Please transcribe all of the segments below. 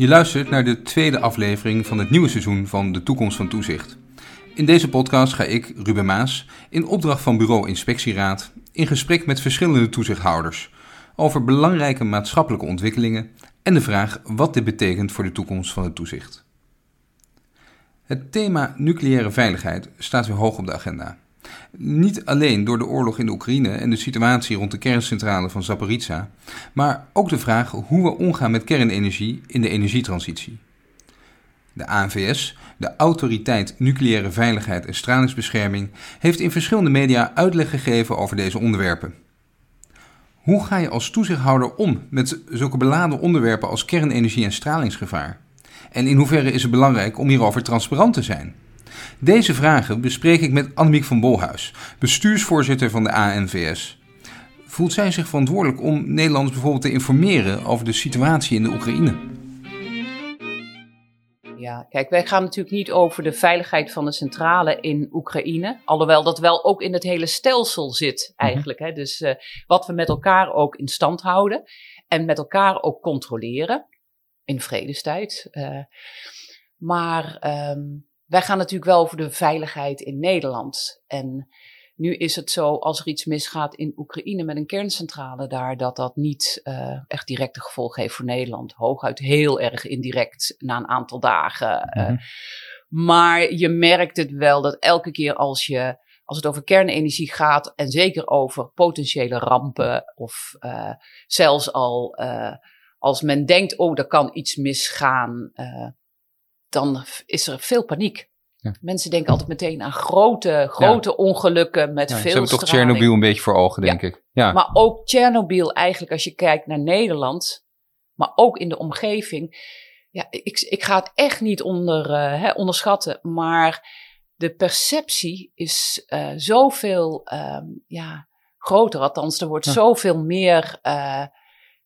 Je luistert naar de tweede aflevering van het nieuwe seizoen van De Toekomst van Toezicht. In deze podcast ga ik, Ruben Maas, in opdracht van Bureau Inspectieraad in gesprek met verschillende toezichthouders over belangrijke maatschappelijke ontwikkelingen en de vraag wat dit betekent voor de toekomst van het toezicht. Het thema nucleaire veiligheid staat weer hoog op de agenda. Niet alleen door de oorlog in de Oekraïne en de situatie rond de kerncentrale van Zaporizhzhia, maar ook de vraag hoe we omgaan met kernenergie in de energietransitie. De ANVS, de Autoriteit Nucleaire Veiligheid en Stralingsbescherming, heeft in verschillende media uitleg gegeven over deze onderwerpen. Hoe ga je als toezichthouder om met zulke beladen onderwerpen als kernenergie en stralingsgevaar? En in hoeverre is het belangrijk om hierover transparant te zijn? Deze vragen bespreek ik met Annemiek van Bolhuis, bestuursvoorzitter van de ANVS. Voelt zij zich verantwoordelijk om Nederlanders bijvoorbeeld te informeren over de situatie in de Oekraïne? Ja, kijk, wij gaan natuurlijk niet over de veiligheid van de centrale in Oekraïne. Alhoewel dat wel ook in het hele stelsel zit, mhm. eigenlijk. hè? Dus uh, wat we met elkaar ook in stand houden en met elkaar ook controleren in vredestijd. Uh, maar um, wij gaan natuurlijk wel over de veiligheid in Nederland. En nu is het zo, als er iets misgaat in Oekraïne met een kerncentrale daar, dat dat niet uh, echt directe gevolgen heeft voor Nederland. Hooguit heel erg indirect na een aantal dagen. Uh, Maar je merkt het wel dat elke keer als je, als het over kernenergie gaat en zeker over potentiële rampen of uh, zelfs al als men denkt, oh, er kan iets misgaan, dan is er veel paniek. Ja. Mensen denken altijd meteen aan grote, grote ongelukken met ja, veel Ze hebben toch Tsjernobyl een beetje voor ogen, denk ik. Ja. Maar ook Tsjernobyl eigenlijk, als je kijkt naar Nederland, maar ook in de omgeving. Ja, ik, ik ga het echt niet onder, uh, hè, onderschatten, maar de perceptie is uh, zoveel um, ja, groter. Althans, er wordt zoveel meer uh,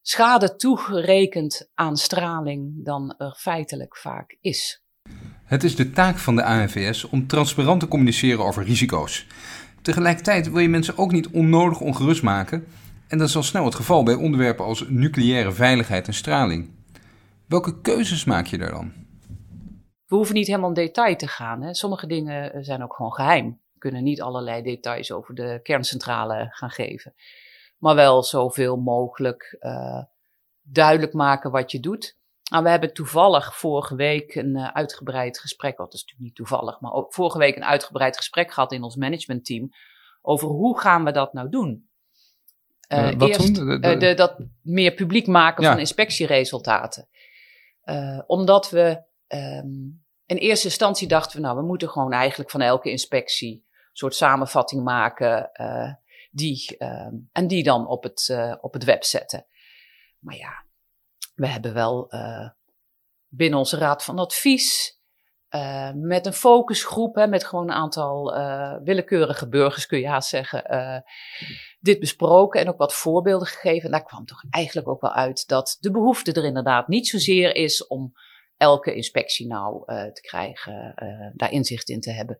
schade toegerekend aan straling dan er feitelijk vaak is. Het is de taak van de ANVS om transparant te communiceren over risico's. Tegelijkertijd wil je mensen ook niet onnodig ongerust maken. En dat is al snel het geval bij onderwerpen als nucleaire veiligheid en straling. Welke keuzes maak je daar dan? We hoeven niet helemaal in detail te gaan. Hè. Sommige dingen zijn ook gewoon geheim. We kunnen niet allerlei details over de kerncentrale gaan geven. Maar wel zoveel mogelijk uh, duidelijk maken wat je doet. Nou, we hebben toevallig vorige week een uh, uitgebreid gesprek, dat is natuurlijk niet toevallig, maar ook vorige week een uitgebreid gesprek gehad in ons managementteam over hoe gaan we dat nou doen. Uh, wat eerst, doen? De, de... dat meer publiek maken van inspectieresultaten. omdat we um, in eerste instantie dachten we, nou, we moeten gewoon eigenlijk van elke inspectie een soort samenvatting maken die, um, en die dan op het, op het web zetten. Maar ja, we hebben wel uh, binnen onze raad van advies uh, met een focusgroep, hè, met gewoon een aantal uh, willekeurige burgers, kun je haast zeggen, dit besproken en ook wat voorbeelden gegeven. En daar kwam toch eigenlijk ook wel uit dat de behoefte er inderdaad niet zozeer is om elke inspectie nou te krijgen, daar inzicht in te hebben,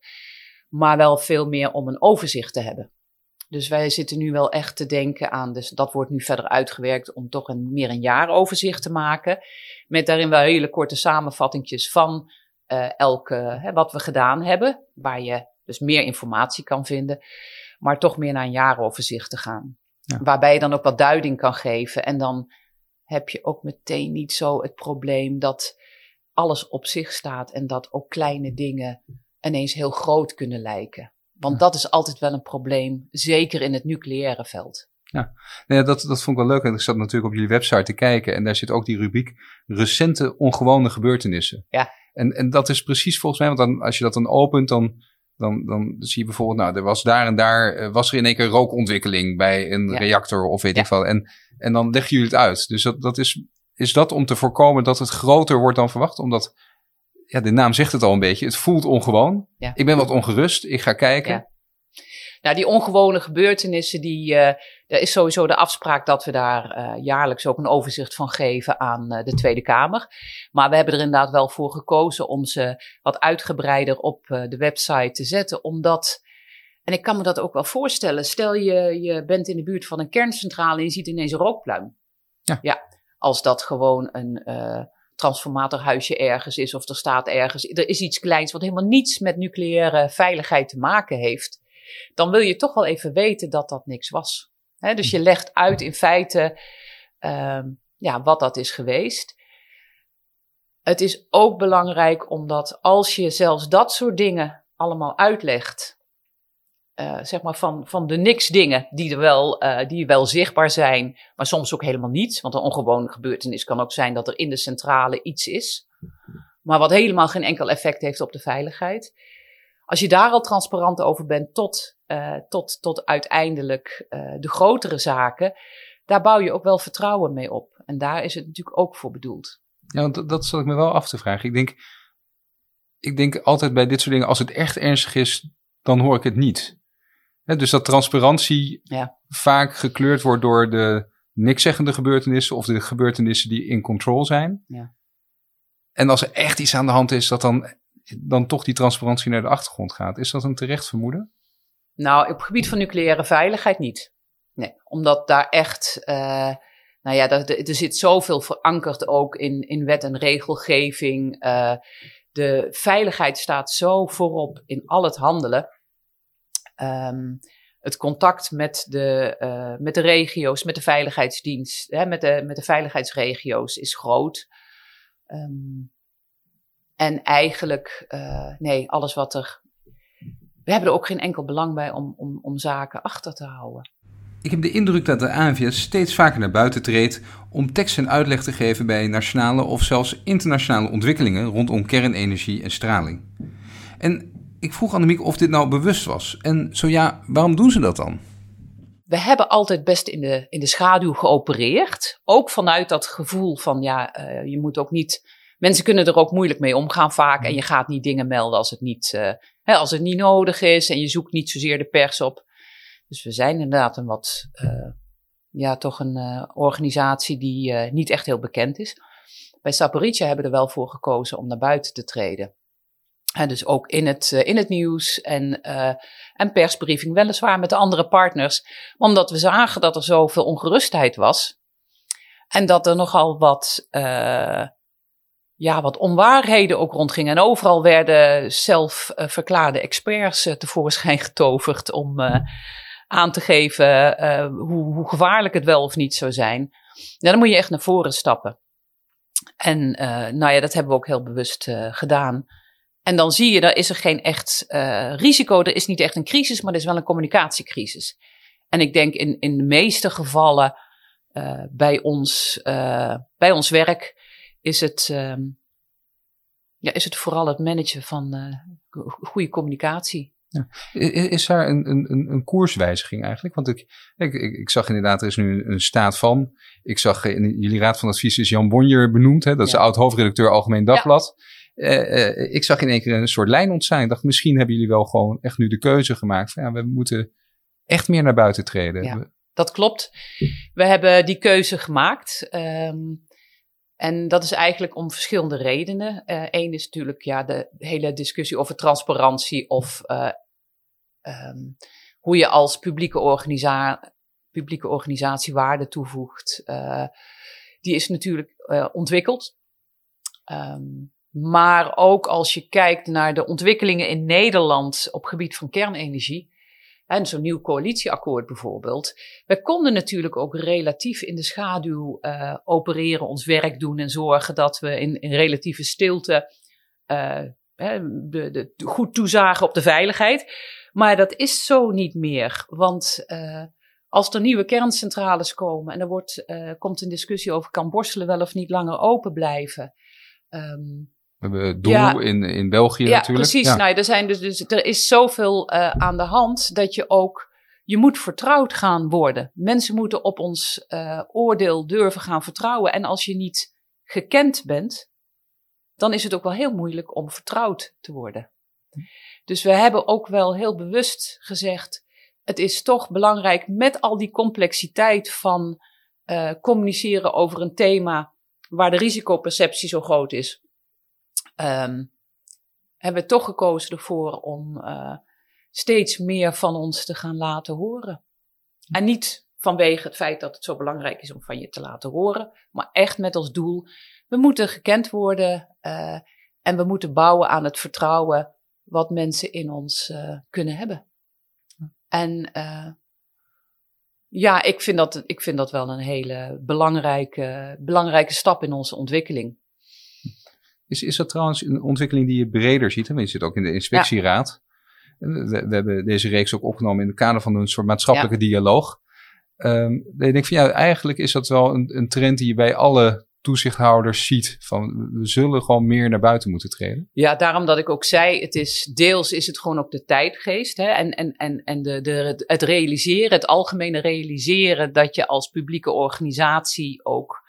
maar wel veel meer om een overzicht te hebben. Dus wij zitten nu wel echt te denken aan, dus dat wordt nu verder uitgewerkt om toch een, meer een jaaroverzicht te maken. Met daarin wel hele korte samenvattingjes van uh, elke, hè, wat we gedaan hebben, waar je dus meer informatie kan vinden. Maar toch meer naar een jaaroverzicht te gaan. Ja. Waarbij je dan ook wat duiding kan geven. En dan heb je ook meteen niet zo het probleem dat alles op zich staat en dat ook kleine dingen ineens heel groot kunnen lijken. Want dat is altijd wel een probleem, zeker in het nucleaire veld. Ja, ja dat, dat vond ik wel leuk. En ik zat natuurlijk op jullie website te kijken en daar zit ook die rubriek recente ongewone gebeurtenissen. Ja. En, en dat is precies volgens mij, want dan, als je dat dan opent, dan, dan, dan zie je bijvoorbeeld, nou, er was daar en daar, eh, was er in één keer rookontwikkeling bij een reactor of weet ik wat. En, en dan leggen jullie het uit. Dus dat, dat is, is dat om te voorkomen dat het groter wordt dan verwacht? Omdat ja, de naam zegt het al een beetje. Het voelt ongewoon. Ja. Ik ben wat ongerust. Ik ga kijken. Ja. Nou, die ongewone gebeurtenissen, die, uh, er is sowieso de afspraak dat we daar uh, jaarlijks ook een overzicht van geven aan uh, de Tweede Kamer. Maar we hebben er inderdaad wel voor gekozen om ze wat uitgebreider op de website te zetten, omdat, en ik kan me dat ook wel voorstellen, stel je, je bent in de buurt van een kerncentrale en je ziet ineens een rookpluim. Ja. ja als dat gewoon een transformatorhuisje ergens is of er staat ergens, er is iets kleins wat helemaal niets met nucleaire veiligheid te maken heeft, dan wil je toch wel even weten dat dat niks was. dus je legt uit in feite uh, ja, wat dat is geweest. Het is ook belangrijk omdat als je zelfs dat soort dingen allemaal uitlegt, uh, zeg maar van, van de niks dingen die er wel, uh, die wel zichtbaar zijn, maar soms ook helemaal niet. Want een ongewone gebeurtenis kan ook zijn dat er in de centrale iets is, maar wat helemaal geen enkel effect heeft op de veiligheid. Als je daar al transparant over bent tot, uh, tot, tot uiteindelijk de grotere zaken, daar bouw je ook wel vertrouwen mee op. En daar is het natuurlijk ook voor bedoeld. Ja, want dat, zat ik me wel af te vragen. Ik denk, ik denk altijd bij dit soort dingen, als het echt ernstig is, dan hoor ik het niet dus dat transparantie ja. vaak gekleurd wordt door de nikszeggende gebeurtenissen of de gebeurtenissen die in control zijn. Ja. En als er echt iets aan de hand is, dat dan, dan toch die transparantie naar de achtergrond gaat. Is dat een terecht vermoeden? Nou, op het gebied van nucleaire veiligheid niet. Nee, omdat daar echt, uh, nou ja, er, er, zit zoveel verankerd ook in, in wet en regelgeving. Uh, de veiligheid staat zo voorop in al het handelen. Um, het contact met de, uh, met de regio's, met de veiligheidsdienst, hè, met, de, met de veiligheidsregio's is groot. Um, en eigenlijk, uh, nee, alles wat er. We hebben er ook geen enkel belang bij om, om, om zaken achter te houden. Ik heb de indruk dat de ANVS steeds vaker naar buiten treedt om tekst en uitleg te geven bij nationale of zelfs internationale ontwikkelingen rondom kernenergie en straling. En ik vroeg Annemiek of dit nou bewust was. En zo ja, waarom doen ze dat dan? We hebben altijd best in de, in de schaduw geopereerd. Ook vanuit dat gevoel van, ja, uh, je moet ook niet... Mensen kunnen er ook moeilijk mee omgaan vaak. En je gaat niet dingen melden als het niet, uh, hè, als het niet nodig is. En je zoekt niet zozeer de pers op. Dus we zijn inderdaad een wat, uh, ja, toch een organisatie die niet echt heel bekend is. Bij Saporica hebben we er wel voor gekozen om naar buiten te treden. En dus ook in het, uh, in het nieuws en, uh, en persbriefing, weliswaar met de andere partners. Omdat we zagen dat er zoveel ongerustheid was. En dat er nogal wat, uh, ja, wat onwaarheden ook rondgingen. En overal werden zelfverklaarde experts tevoorschijn getoverd om aan te geven hoe, hoe gevaarlijk het wel of niet zou zijn. Ja, dan moet je echt naar voren stappen. En nou ja, dat hebben we ook heel bewust gedaan. En dan zie je, daar is er geen echt uh, risico. Er is niet echt een crisis, maar er is wel een communicatiecrisis. En ik denk in, in de meeste gevallen uh, bij, ons, uh, bij ons werk is het, um, ja, is het vooral het managen van goede communicatie. Ja. Is daar een, een, een koerswijziging eigenlijk? Want ik, ik, ik, zag inderdaad, er is nu een staat van. Ik zag in jullie raad van advies is Jan Bonjer benoemd. Hè? Dat is de oud-hoofdredacteur Algemeen Dagblad. Ja. Uh, ik zag in één keer een soort lijn ontstaan. Ik dacht, misschien hebben jullie wel gewoon echt nu de keuze gemaakt. Van, ja, we moeten echt meer naar buiten treden. Ja, dat klopt. We hebben die keuze gemaakt. Um, en dat is eigenlijk om verschillende redenen. Eén uh, is natuurlijk ja, de hele discussie over transparantie of uh, um, hoe je als publieke, organisa publieke organisatie waarde toevoegt. die is natuurlijk ontwikkeld. Um, maar ook als je kijkt naar de ontwikkelingen in Nederland op gebied van kernenergie. En zo'n nieuw coalitieakkoord bijvoorbeeld. We konden natuurlijk ook relatief in de schaduw uh, opereren, ons werk doen en zorgen dat we in, relatieve stilte uh, de, de, goed toezagen op de veiligheid. Maar dat is zo niet meer. Want uh, als er nieuwe kerncentrales komen en er wordt, komt een discussie over kan Borselen wel of niet langer open blijven. Um, we Doel in, in België ja, natuurlijk. Precies. Ja, nou, er, zijn dus, dus, er is zoveel uh, aan de hand dat je ook... Je moet vertrouwd gaan worden. Mensen moeten op ons uh, oordeel durven gaan vertrouwen. En als je niet gekend bent, dan is het ook wel heel moeilijk om vertrouwd te worden. Dus we hebben ook wel heel bewust gezegd: het is toch belangrijk met al die complexiteit van uh, communiceren over een thema waar de risicoperceptie zo groot is um, hebben we toch gekozen ervoor om uh, steeds meer van ons te gaan laten horen. En niet vanwege het feit dat het zo belangrijk is om van je te laten horen, maar echt met als doel, we moeten gekend worden uh, en we moeten bouwen aan het vertrouwen wat mensen in ons uh, kunnen hebben. En ja, ik vind, dat, ik vind dat wel een hele belangrijke, belangrijke stap in onze ontwikkeling. Is, is dat trouwens een ontwikkeling die je breder ziet? Want je zit ook in de inspectieraad. We, we, hebben deze reeks ook opgenomen in het kader van een soort maatschappelijke dialoog. Um, ik denk van ja, eigenlijk is dat wel een, een trend die je bij alle toezichthouders ziet. Van we zullen gewoon meer naar buiten moeten treden. Ja, daarom dat ik ook zei, het is deels is het gewoon ook de tijdgeest. Hè? En, en, en, en de, de, het realiseren, het algemene realiseren dat je als publieke organisatie ook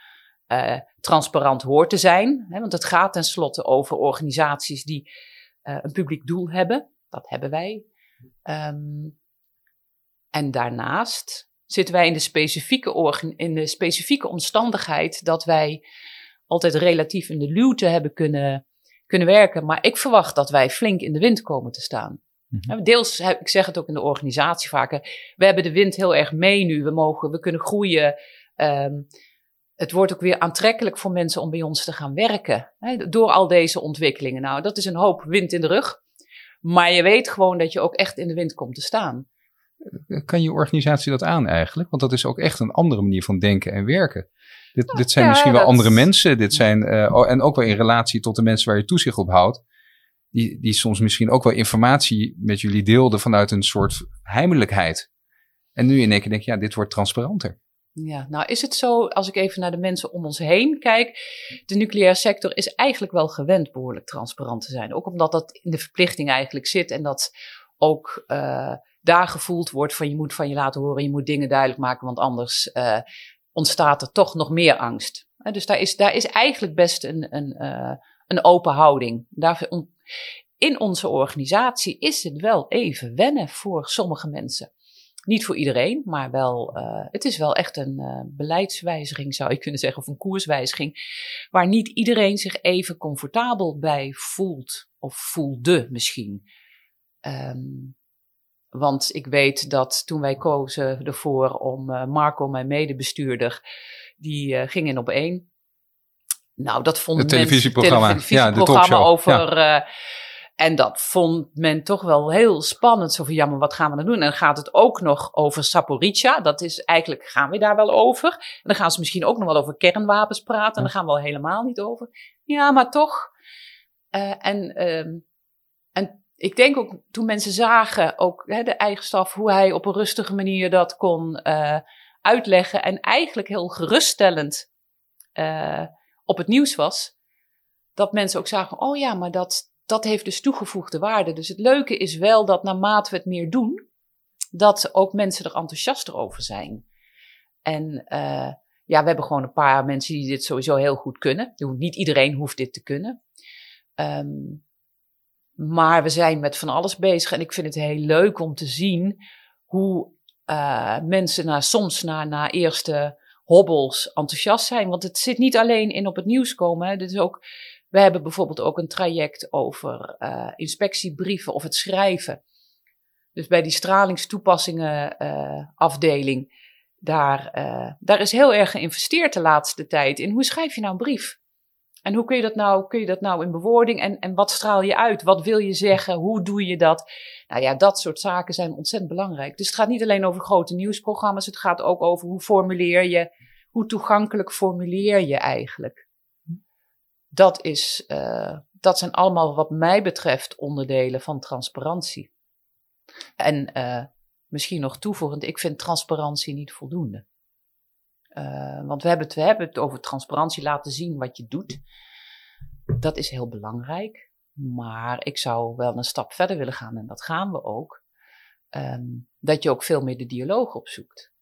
uh, transparant hoort te zijn. Hè? Want het gaat tenslotte over organisaties die uh, een publiek doel hebben. Dat hebben wij. Um, en daarnaast zitten wij in de, specifieke in de specifieke omstandigheid dat wij altijd relatief in de luwte hebben kunnen, kunnen werken. Maar ik verwacht dat wij flink in de wind komen te staan. Mhm. Deels, ik zeg het ook in de organisatie vaker, we hebben de wind heel erg mee nu. We, mogen, we kunnen groeien. Um, het wordt ook weer aantrekkelijk voor mensen om bij ons te gaan werken. Hè, door al deze ontwikkelingen. Nou, dat is een hoop wind in de rug. Maar je weet gewoon dat je ook echt in de wind komt te staan kan je organisatie dat aan eigenlijk? Want dat is ook echt een andere manier van denken en werken. Dit, dit zijn misschien wel andere mensen. Dit zijn, uh, en ook wel in relatie tot de mensen waar je toezicht op houdt. Die, die soms misschien ook wel informatie met jullie deelden vanuit een soort heimelijkheid. En nu in één keer denk je, ja, dit wordt transparanter. Ja, nou is het zo, als ik even naar de mensen om ons heen kijk, de nucleaire sector is eigenlijk wel gewend behoorlijk transparant te zijn. Ook omdat dat in de verplichting eigenlijk zit en dat ook uh, daar gevoeld wordt van je moet van je laten horen, je moet dingen duidelijk maken, want anders uh, ontstaat er toch nog meer angst. Dus daar is, daar is eigenlijk best een, een, uh, een open houding. Daar, in onze organisatie is het wel even wennen voor sommige mensen. Niet voor iedereen, maar wel, het is wel echt een beleidswijziging, zou je kunnen zeggen, of een koerswijziging, waar niet iedereen zich even comfortabel bij voelt, of voelde misschien. Um, want ik weet dat toen wij kozen ervoor om uh, Marco, mijn medebestuurder, die ging in op één. Nou, dat vond het televisieprogramma, televisieprogramma ja, de over. Ja. En dat vond men toch wel heel spannend. Zo van, ja, maar wat gaan we dan doen? En dan gaat het ook nog over Saporica. Dat is eigenlijk, gaan we daar wel over? En dan gaan ze misschien ook nog wel over kernwapens praten. En dan gaan we al helemaal niet over. Ja, maar toch. en, ehm, en ik denk ook toen mensen zagen, ook hè, de eigen staf, hoe hij op een rustige manier dat kon uh, uitleggen en eigenlijk heel geruststellend uh, op het nieuws was, dat mensen ook zagen, oh ja, maar dat, dat heeft dus toegevoegde waarde. Dus het leuke is wel dat naarmate we het meer doen, dat ook mensen er enthousiaster over zijn. En uh, ja, we hebben gewoon een paar mensen die dit sowieso heel goed kunnen. Niet iedereen hoeft dit te kunnen. Um, maar we zijn met van alles bezig en ik vind het heel leuk om te zien hoe uh, mensen na, soms na, na eerste hobbels enthousiast zijn. Want het zit niet alleen in op het nieuws komen. Dit is ook, we hebben bijvoorbeeld ook een traject over uh, inspectiebrieven of het schrijven. Dus bij die stralingstoepassingen uh, afdeling, daar, daar is heel erg geïnvesteerd de laatste tijd in. Hoe schrijf je nou een brief? En hoe kun je dat nou, kun je dat nou in bewoording en, en wat straal je uit? Wat wil je zeggen? Hoe doe je dat? Nou ja, dat soort zaken zijn ontzettend belangrijk. Dus het gaat niet alleen over grote nieuwsprogramma's, het gaat ook over hoe formuleer je, hoe toegankelijk formuleer je eigenlijk. Dat, is, uh, dat zijn allemaal wat mij betreft onderdelen van transparantie. En uh, misschien nog toevoegend, ik vind transparantie niet voldoende. Uh, want we hebben, het, hebben het over transparantie laten zien wat je doet. Dat is heel belangrijk. Maar ik zou wel een stap verder willen gaan, en dat gaan we ook. Um, dat je ook veel meer de dialoog opzoekt.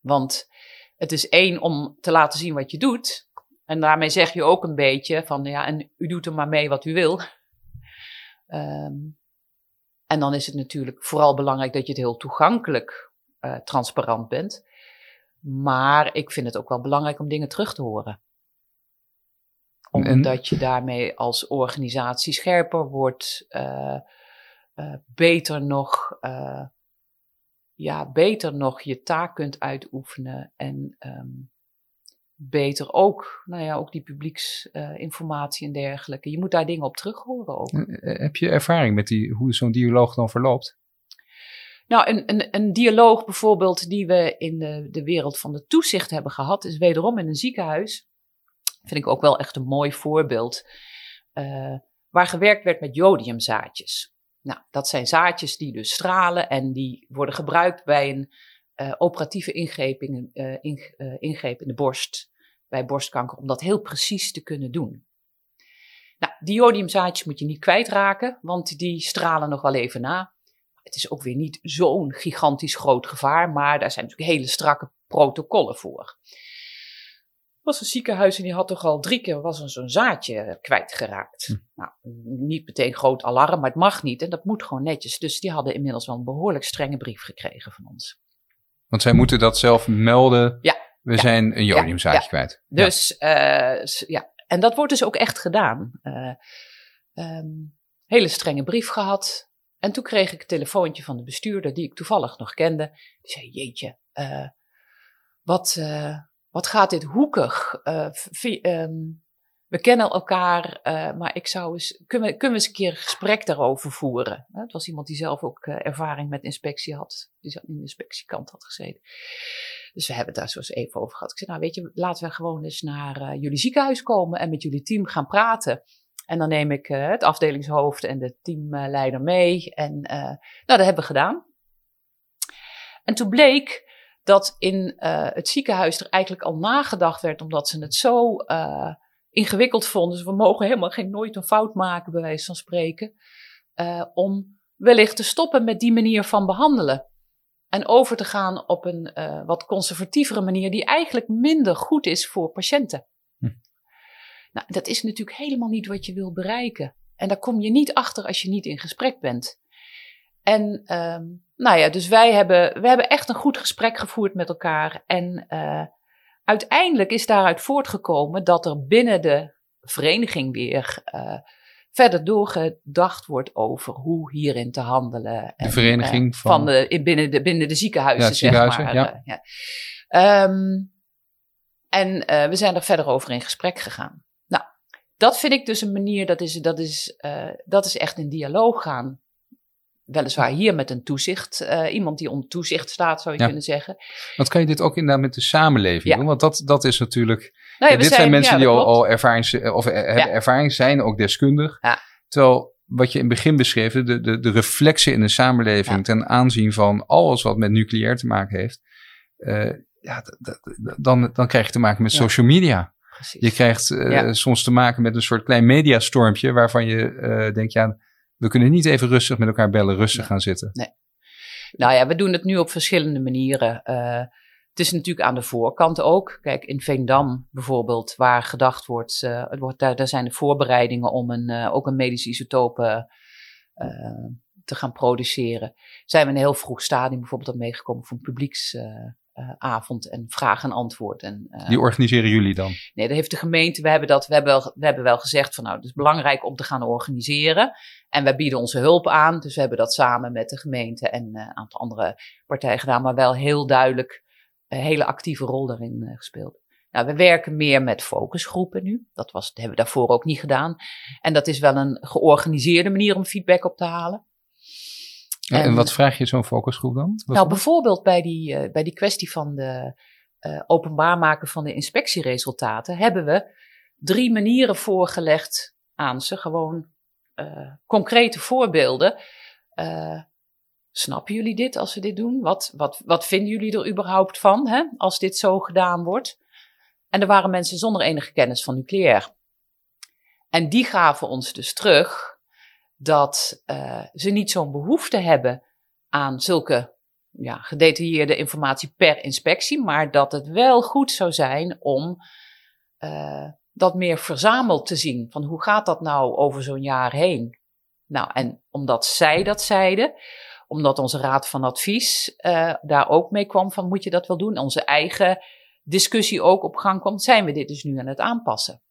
Want het is één om te laten zien wat je doet. En daarmee zeg je ook een beetje van ja, en u doet er maar mee wat u wil. Um, en dan is het natuurlijk vooral belangrijk dat je het heel toegankelijk uh, transparant bent. Maar ik vind het ook wel belangrijk om dingen terug te horen. Omdat je daarmee als organisatie scherper wordt, uh, uh, beter nog, ja, beter nog je taak kunt uitoefenen en um, beter ook, nou ja, ook die publieksinformatie en dergelijke. Je moet daar dingen op terug horen ook. Heb je ervaring met die, hoe zo'n dialoog dan verloopt? Nou, een, een, een dialoog bijvoorbeeld die we in de, de wereld van de toezicht hebben gehad, is wederom in een ziekenhuis. Vind ik ook wel echt een mooi voorbeeld. Uh, waar gewerkt werd met jodiumzaadjes. Nou, dat zijn zaadjes die dus stralen en die worden gebruikt bij een uh, operatieve ingreep in, uh, ingreep in de borst, bij borstkanker, om dat heel precies te kunnen doen. Nou, die jodiumzaadjes moet je niet kwijtraken, want die stralen nog wel even na. Het is ook weer niet zo'n gigantisch groot gevaar, maar daar zijn natuurlijk hele strakke protocollen voor. Er was een ziekenhuis en die had toch al drie keer was zo'n zaadje kwijtgeraakt. Hm. Nou, niet meteen groot alarm, maar het mag niet en dat moet gewoon netjes. Dus die hadden inmiddels wel een behoorlijk strenge brief gekregen van ons. Want zij moeten dat zelf melden. Ja. We zijn een jodiumzaadje ja, kwijt. Dus uh, ja, en dat wordt dus ook echt gedaan. Uh, um, hele strenge brief gehad. En toen kreeg ik een telefoontje van de bestuurder, die ik toevallig nog kende. Die zei: Jeetje, uh, wat, wat gaat dit hoekig? Um, we kennen elkaar, maar ik zou eens, kunnen we, kunnen we eens een keer een gesprek daarover voeren? Het was iemand die zelf ook ervaring met inspectie had, die in de inspectiekant had gezeten. Dus we hebben het daar zo eens even over gehad. Ik zei, nou weet je, laten we gewoon eens naar jullie ziekenhuis komen en met jullie team gaan praten. En dan neem ik het afdelingshoofd en de teamleider mee. En nou, dat hebben we gedaan. En toen bleek dat in het ziekenhuis er eigenlijk al nagedacht werd, omdat ze het zo ingewikkeld vonden. Dus we mogen helemaal geen nooit een fout maken, bij wijze van spreken. om wellicht te stoppen met die manier van behandelen. En over te gaan op een wat conservatievere manier, die eigenlijk minder goed is voor patiënten. Nou, dat is natuurlijk helemaal niet wat je wil bereiken. En daar kom je niet achter als je niet in gesprek bent. En um, nou ja, dus wij hebben, we hebben echt een goed gesprek gevoerd met elkaar. En uh, uiteindelijk is daaruit voortgekomen dat er binnen de vereniging weer uh, verder doorgedacht wordt over hoe hierin te handelen. De vereniging uh, van... van de, binnen, de, binnen de ziekenhuizen, ja, ziekenhuizen zeg maar. Ja. ja. Um, en we zijn er verder over in gesprek gegaan dat vind ik dus een manier, dat is, dat is, dat is echt in dialoog gaan. Weliswaar hier met een toezicht, uh, iemand die onder toezicht staat, zou je kunnen zeggen. Want kan je dit ook inderdaad met de samenleving doen? Want dat, dat is natuurlijk. Nou ja, dit zijn, mensen die al, al ervaring, of hebben ervaring zijn, ook deskundig. Terwijl wat je in het begin beschreef, de, de, de reflexen in de samenleving ten aanzien van alles wat met nucleair te maken heeft. Uh, ja, dan, dan krijg je te maken met social media. Je krijgt uh, soms te maken met een soort klein mediastormpje waarvan je denkt, ja, we kunnen niet even rustig met elkaar bellen, rustig gaan zitten. Nee. Nou ja, we doen het nu op verschillende manieren. Uh, het is natuurlijk aan de voorkant ook. Kijk, in Veendam bijvoorbeeld, waar gedacht wordt, het wordt daar, daar zijn de voorbereidingen om een, ook een medische isotope te gaan produceren. Zijn we in een heel vroeg stadium bijvoorbeeld al meegekomen voor een publieks uh, avond en vraag en antwoord. En, uh, Die organiseren jullie dan? Nee, dat heeft de gemeente. We hebben, dat, we hebben, wel, we hebben wel gezegd van nou, het is belangrijk om te gaan organiseren. En wij bieden onze hulp aan. Dus we hebben dat samen met de gemeente en uh, een aantal andere partijen gedaan. Maar wel heel duidelijk een hele actieve rol daarin gespeeld. Nou, we werken meer met focusgroepen nu. Dat, was, dat hebben we daarvoor ook niet gedaan. En dat is wel een georganiseerde manier om feedback op te halen. En, en wat vraag je zo'n focusgroep dan? Nou, bijvoorbeeld bij die, uh, bij die kwestie van de uh, openbaar maken van de inspectieresultaten hebben we drie manieren voorgelegd aan ze. Gewoon uh, concrete voorbeelden. snappen jullie dit als we dit doen? Wat, wat, wat vinden jullie er überhaupt van hè, als dit zo gedaan wordt? En er waren mensen zonder enige kennis van nucleair. En die gaven ons dus terug dat uh, ze niet zo'n behoefte hebben aan zulke ja, gedetailleerde informatie per inspectie, maar dat het wel goed zou zijn om uh, dat meer verzameld te zien. Van hoe gaat dat nou over zo'n jaar heen? Nou, en omdat zij dat zeiden, omdat onze raad van advies uh, daar ook mee kwam van moet je dat wel doen, onze eigen discussie ook op gang kwam, zijn we dit dus nu aan het aanpassen.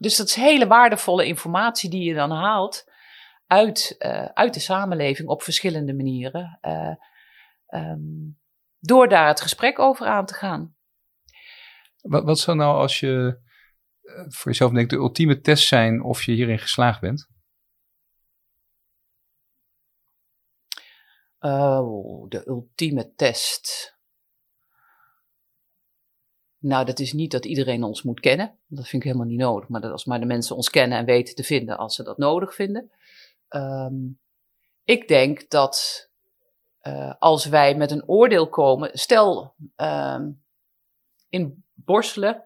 Dus dat is hele waardevolle informatie die je dan haalt uit, uh, uit de samenleving op verschillende manieren. Uh, um, door daar het gesprek over aan te gaan. Wat, wat zou nou als je eh, voor jezelf denkt de ultieme test zijn of je hierin geslaagd bent? Oh, de ultieme test. Nou, dat is niet dat iedereen ons moet kennen. Dat vind ik helemaal niet nodig. Maar dat als maar de mensen ons kennen en weten te vinden als ze dat nodig vinden. Ehm, ik denk dat uh, als wij met een oordeel komen. Stel, um, in Borselen,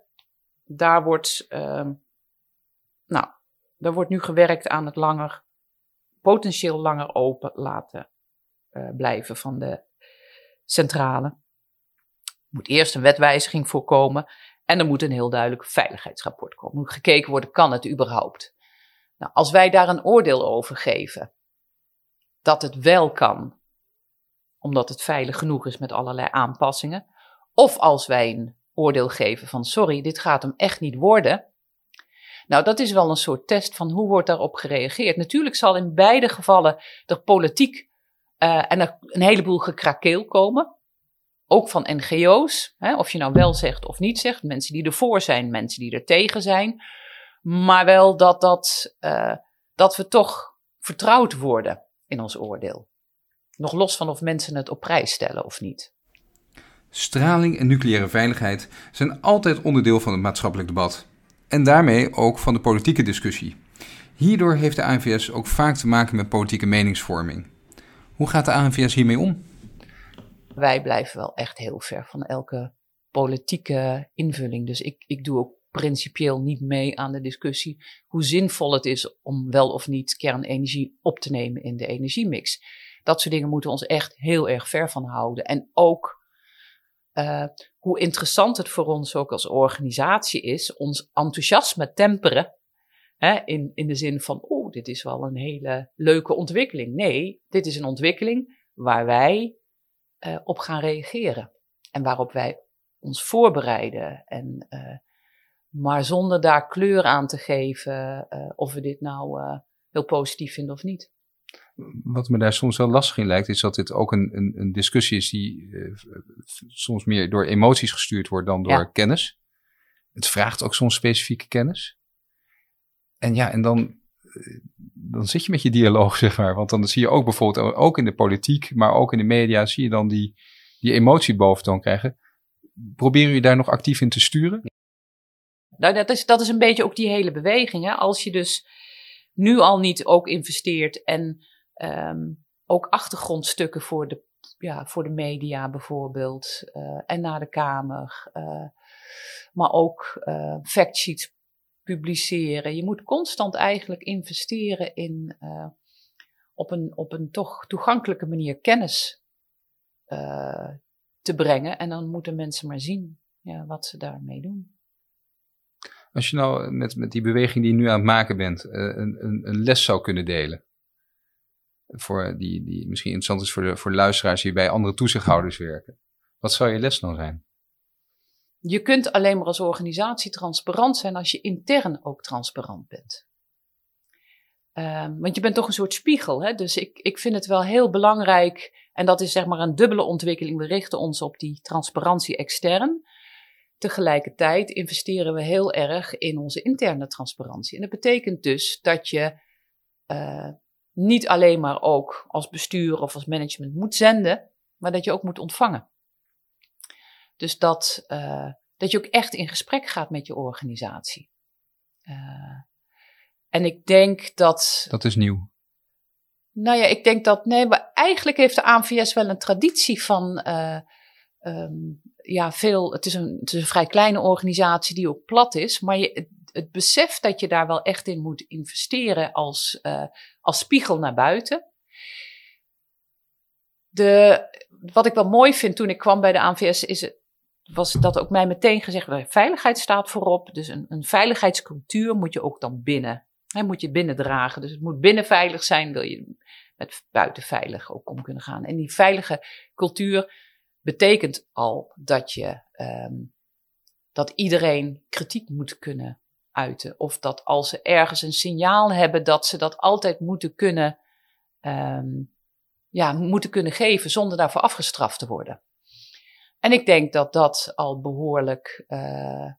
daar wordt, um, nou, daar wordt nu gewerkt aan het langer, potentieel langer open laten uh, blijven van de centrale moet eerst een wetwijziging voorkomen en er moet een heel duidelijk veiligheidsrapport komen. Moet gekeken worden, kan het überhaupt? Nou, als wij daar een oordeel over geven, dat het wel kan, omdat het veilig genoeg is met allerlei aanpassingen, of als wij een oordeel geven van sorry, dit gaat hem echt niet worden. Nou, dat is wel een soort test van hoe wordt daarop gereageerd. Natuurlijk zal in beide gevallen er politiek uh, en een heleboel gekrakeel komen ook van NGO's, hè, of je nou wel zegt of niet zegt, mensen die ervoor zijn, mensen die er tegen zijn, maar wel dat, dat, uh, dat we toch vertrouwd worden in ons oordeel. Nog los van of mensen het op prijs stellen of niet. Straling en nucleaire veiligheid zijn altijd onderdeel van het maatschappelijk debat. En daarmee ook van de politieke discussie. Hierdoor heeft de ANVS ook vaak te maken met politieke meningsvorming. Hoe gaat de ANVS hiermee om? wij blijven wel echt heel ver van elke politieke invulling. Dus ik, ik doe ook principieel niet mee aan de discussie hoe zinvol het is om wel of niet kernenergie op te nemen in de energiemix. Dat soort dingen moeten we ons echt heel erg ver van houden. En ook uh, hoe interessant het voor ons ook als organisatie is, ons enthousiasme temperen. Hè, in, in de zin van, oh, dit is wel een hele leuke ontwikkeling. Nee, dit is een ontwikkeling waar wij uh, op gaan reageren. En waarop wij ons voorbereiden. En, uh, maar zonder daar kleur aan te geven uh, of we dit nou heel positief vinden of niet. Wat me daar soms wel lastig in lijkt, is dat dit ook een, een, een discussie is die soms meer door emoties gestuurd wordt dan door ja. kennis. Het vraagt ook soms specifieke kennis. En ja, en dan dan zit je met je dialoog, zeg maar. Want dan zie je ook bijvoorbeeld, ook in de politiek, maar ook in de media, zie je dan die, die emotie boventoon krijgen. Proberen jullie daar nog actief in te sturen? Nou, dat is, dat is een beetje ook die hele beweging. Hè? Als je dus nu al niet ook investeert en um, ook achtergrondstukken voor de, ja, voor de media bijvoorbeeld uh, en naar de Kamer, uh, maar ook uh, factsheets publiceren. Je moet constant eigenlijk investeren in op, een, op een toch toegankelijke manier kennis te brengen. En dan moeten mensen maar zien ja, wat ze daarmee doen. Als je nou met, met die beweging die je nu aan het maken bent, uh, een, een, een, les zou kunnen delen. Voor die, die misschien interessant is voor de, voor luisteraars die bij andere toezichthouders werken. Wat zou je les dan zijn? Je kunt alleen maar als organisatie transparant zijn als je intern ook transparant bent. Um, want je bent toch een soort spiegel. Hè? Dus ik, ik vind het wel heel belangrijk. En dat is zeg maar een dubbele ontwikkeling. We richten ons op die transparantie extern. Tegelijkertijd investeren we heel erg in onze interne transparantie. En dat betekent dus dat je uh, niet alleen maar ook als bestuur of als management moet zenden, maar dat je ook moet ontvangen. Dus dat, uh, dat je ook echt in gesprek gaat met je organisatie. Uh, en ik denk dat. Dat is nieuw. Nou ja, ik denk dat. Nee, maar eigenlijk heeft de ANVS wel een traditie van. Um, ja, veel. Het is, een, het is een vrij kleine organisatie die ook plat is. Maar je, het, het besef dat je daar wel echt in moet investeren als, uh, als spiegel naar buiten. De, wat ik wel mooi vind toen ik kwam bij de ANVS is was dat ook mij meteen gezegd, veiligheid staat voorop. Dus een, een veiligheidscultuur moet je ook dan binnen. Hè, moet je binnendragen. Dus het moet binnen veilig zijn, wil je met buiten veilig ook om kunnen gaan. En die veilige cultuur betekent al dat je um, dat iedereen kritiek moet kunnen uiten. Of dat als ze ergens een signaal hebben, dat ze dat altijd moeten kunnen, um, ja, moeten kunnen geven zonder daarvoor afgestraft te worden. En ik denk dat dat al behoorlijk uh,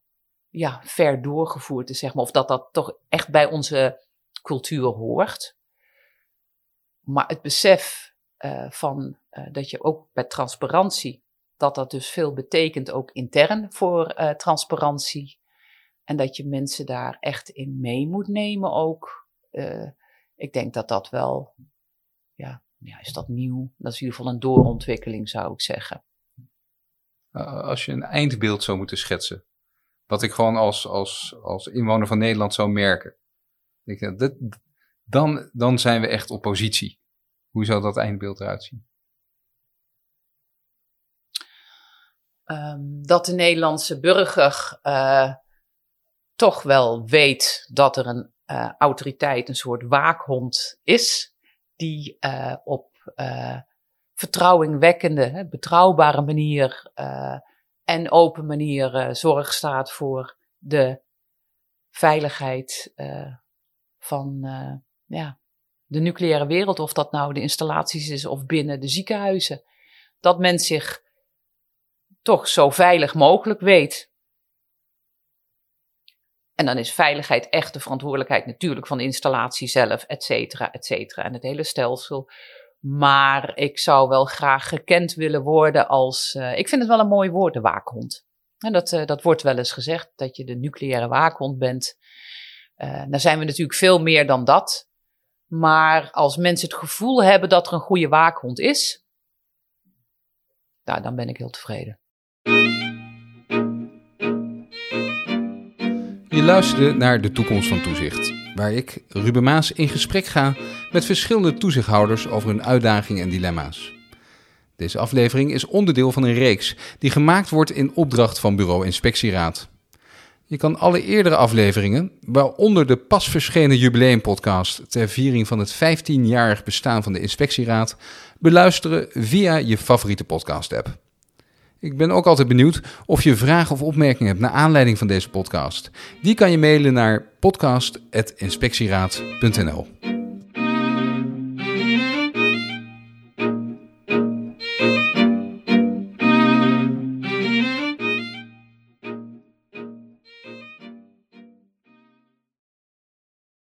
ja, ver doorgevoerd is, zeg maar. Of dat dat toch echt bij onze cultuur hoort. Maar het besef uh, van uh, dat je ook bij transparantie, dat dat dus veel betekent ook intern voor transparantie. En dat je mensen daar echt in mee moet nemen ook. ik denk dat dat wel, ja, ja, is dat nieuw? Dat is in ieder geval een doorontwikkeling, zou ik zeggen. Als je een eindbeeld zou moeten schetsen, wat ik gewoon als, als, als inwoner van Nederland zou merken, ik, dat, dan, dan zijn we echt oppositie. Hoe zou dat eindbeeld eruit zien? Um, dat de Nederlandse burger uh, toch wel weet dat er een uh, autoriteit, een soort waakhond is, die uh, op vertrouwingwekkende, betrouwbare manier en open manier zorg staat voor de veiligheid van ja, de nucleaire wereld. Of dat nou de installaties is of binnen de ziekenhuizen. Dat men zich toch zo veilig mogelijk weet. En dan is veiligheid echt de verantwoordelijkheid natuurlijk van de installatie zelf, et cetera, et cetera. En het hele stelsel. Maar ik zou wel graag gekend willen worden als. Uh, ik vind het wel een mooi woord, de waakhond. En dat, uh, dat wordt wel eens gezegd, dat je de nucleaire waakhond bent. Uh, dan zijn we natuurlijk veel meer dan dat. Maar als mensen het gevoel hebben dat er een goede waakhond is, dan ben ik heel tevreden. Je luisterde naar De Toekomst van Toezicht, waar ik, Ruben Maas, in gesprek ga met verschillende toezichthouders over hun uitdagingen en dilemma's. Deze aflevering is onderdeel van een reeks die gemaakt wordt in opdracht van Bureau Inspectieraad. Je kan alle eerdere afleveringen, waaronder de pas verschenen jubileumpodcast ter viering van het 15-jarig bestaan van de Inspectieraad, beluisteren via je favoriete podcast-app. Ik ben ook altijd benieuwd of je vragen of opmerkingen hebt naar aanleiding van deze podcast. Die kan je mailen naar podcast.inspectieraad.nl.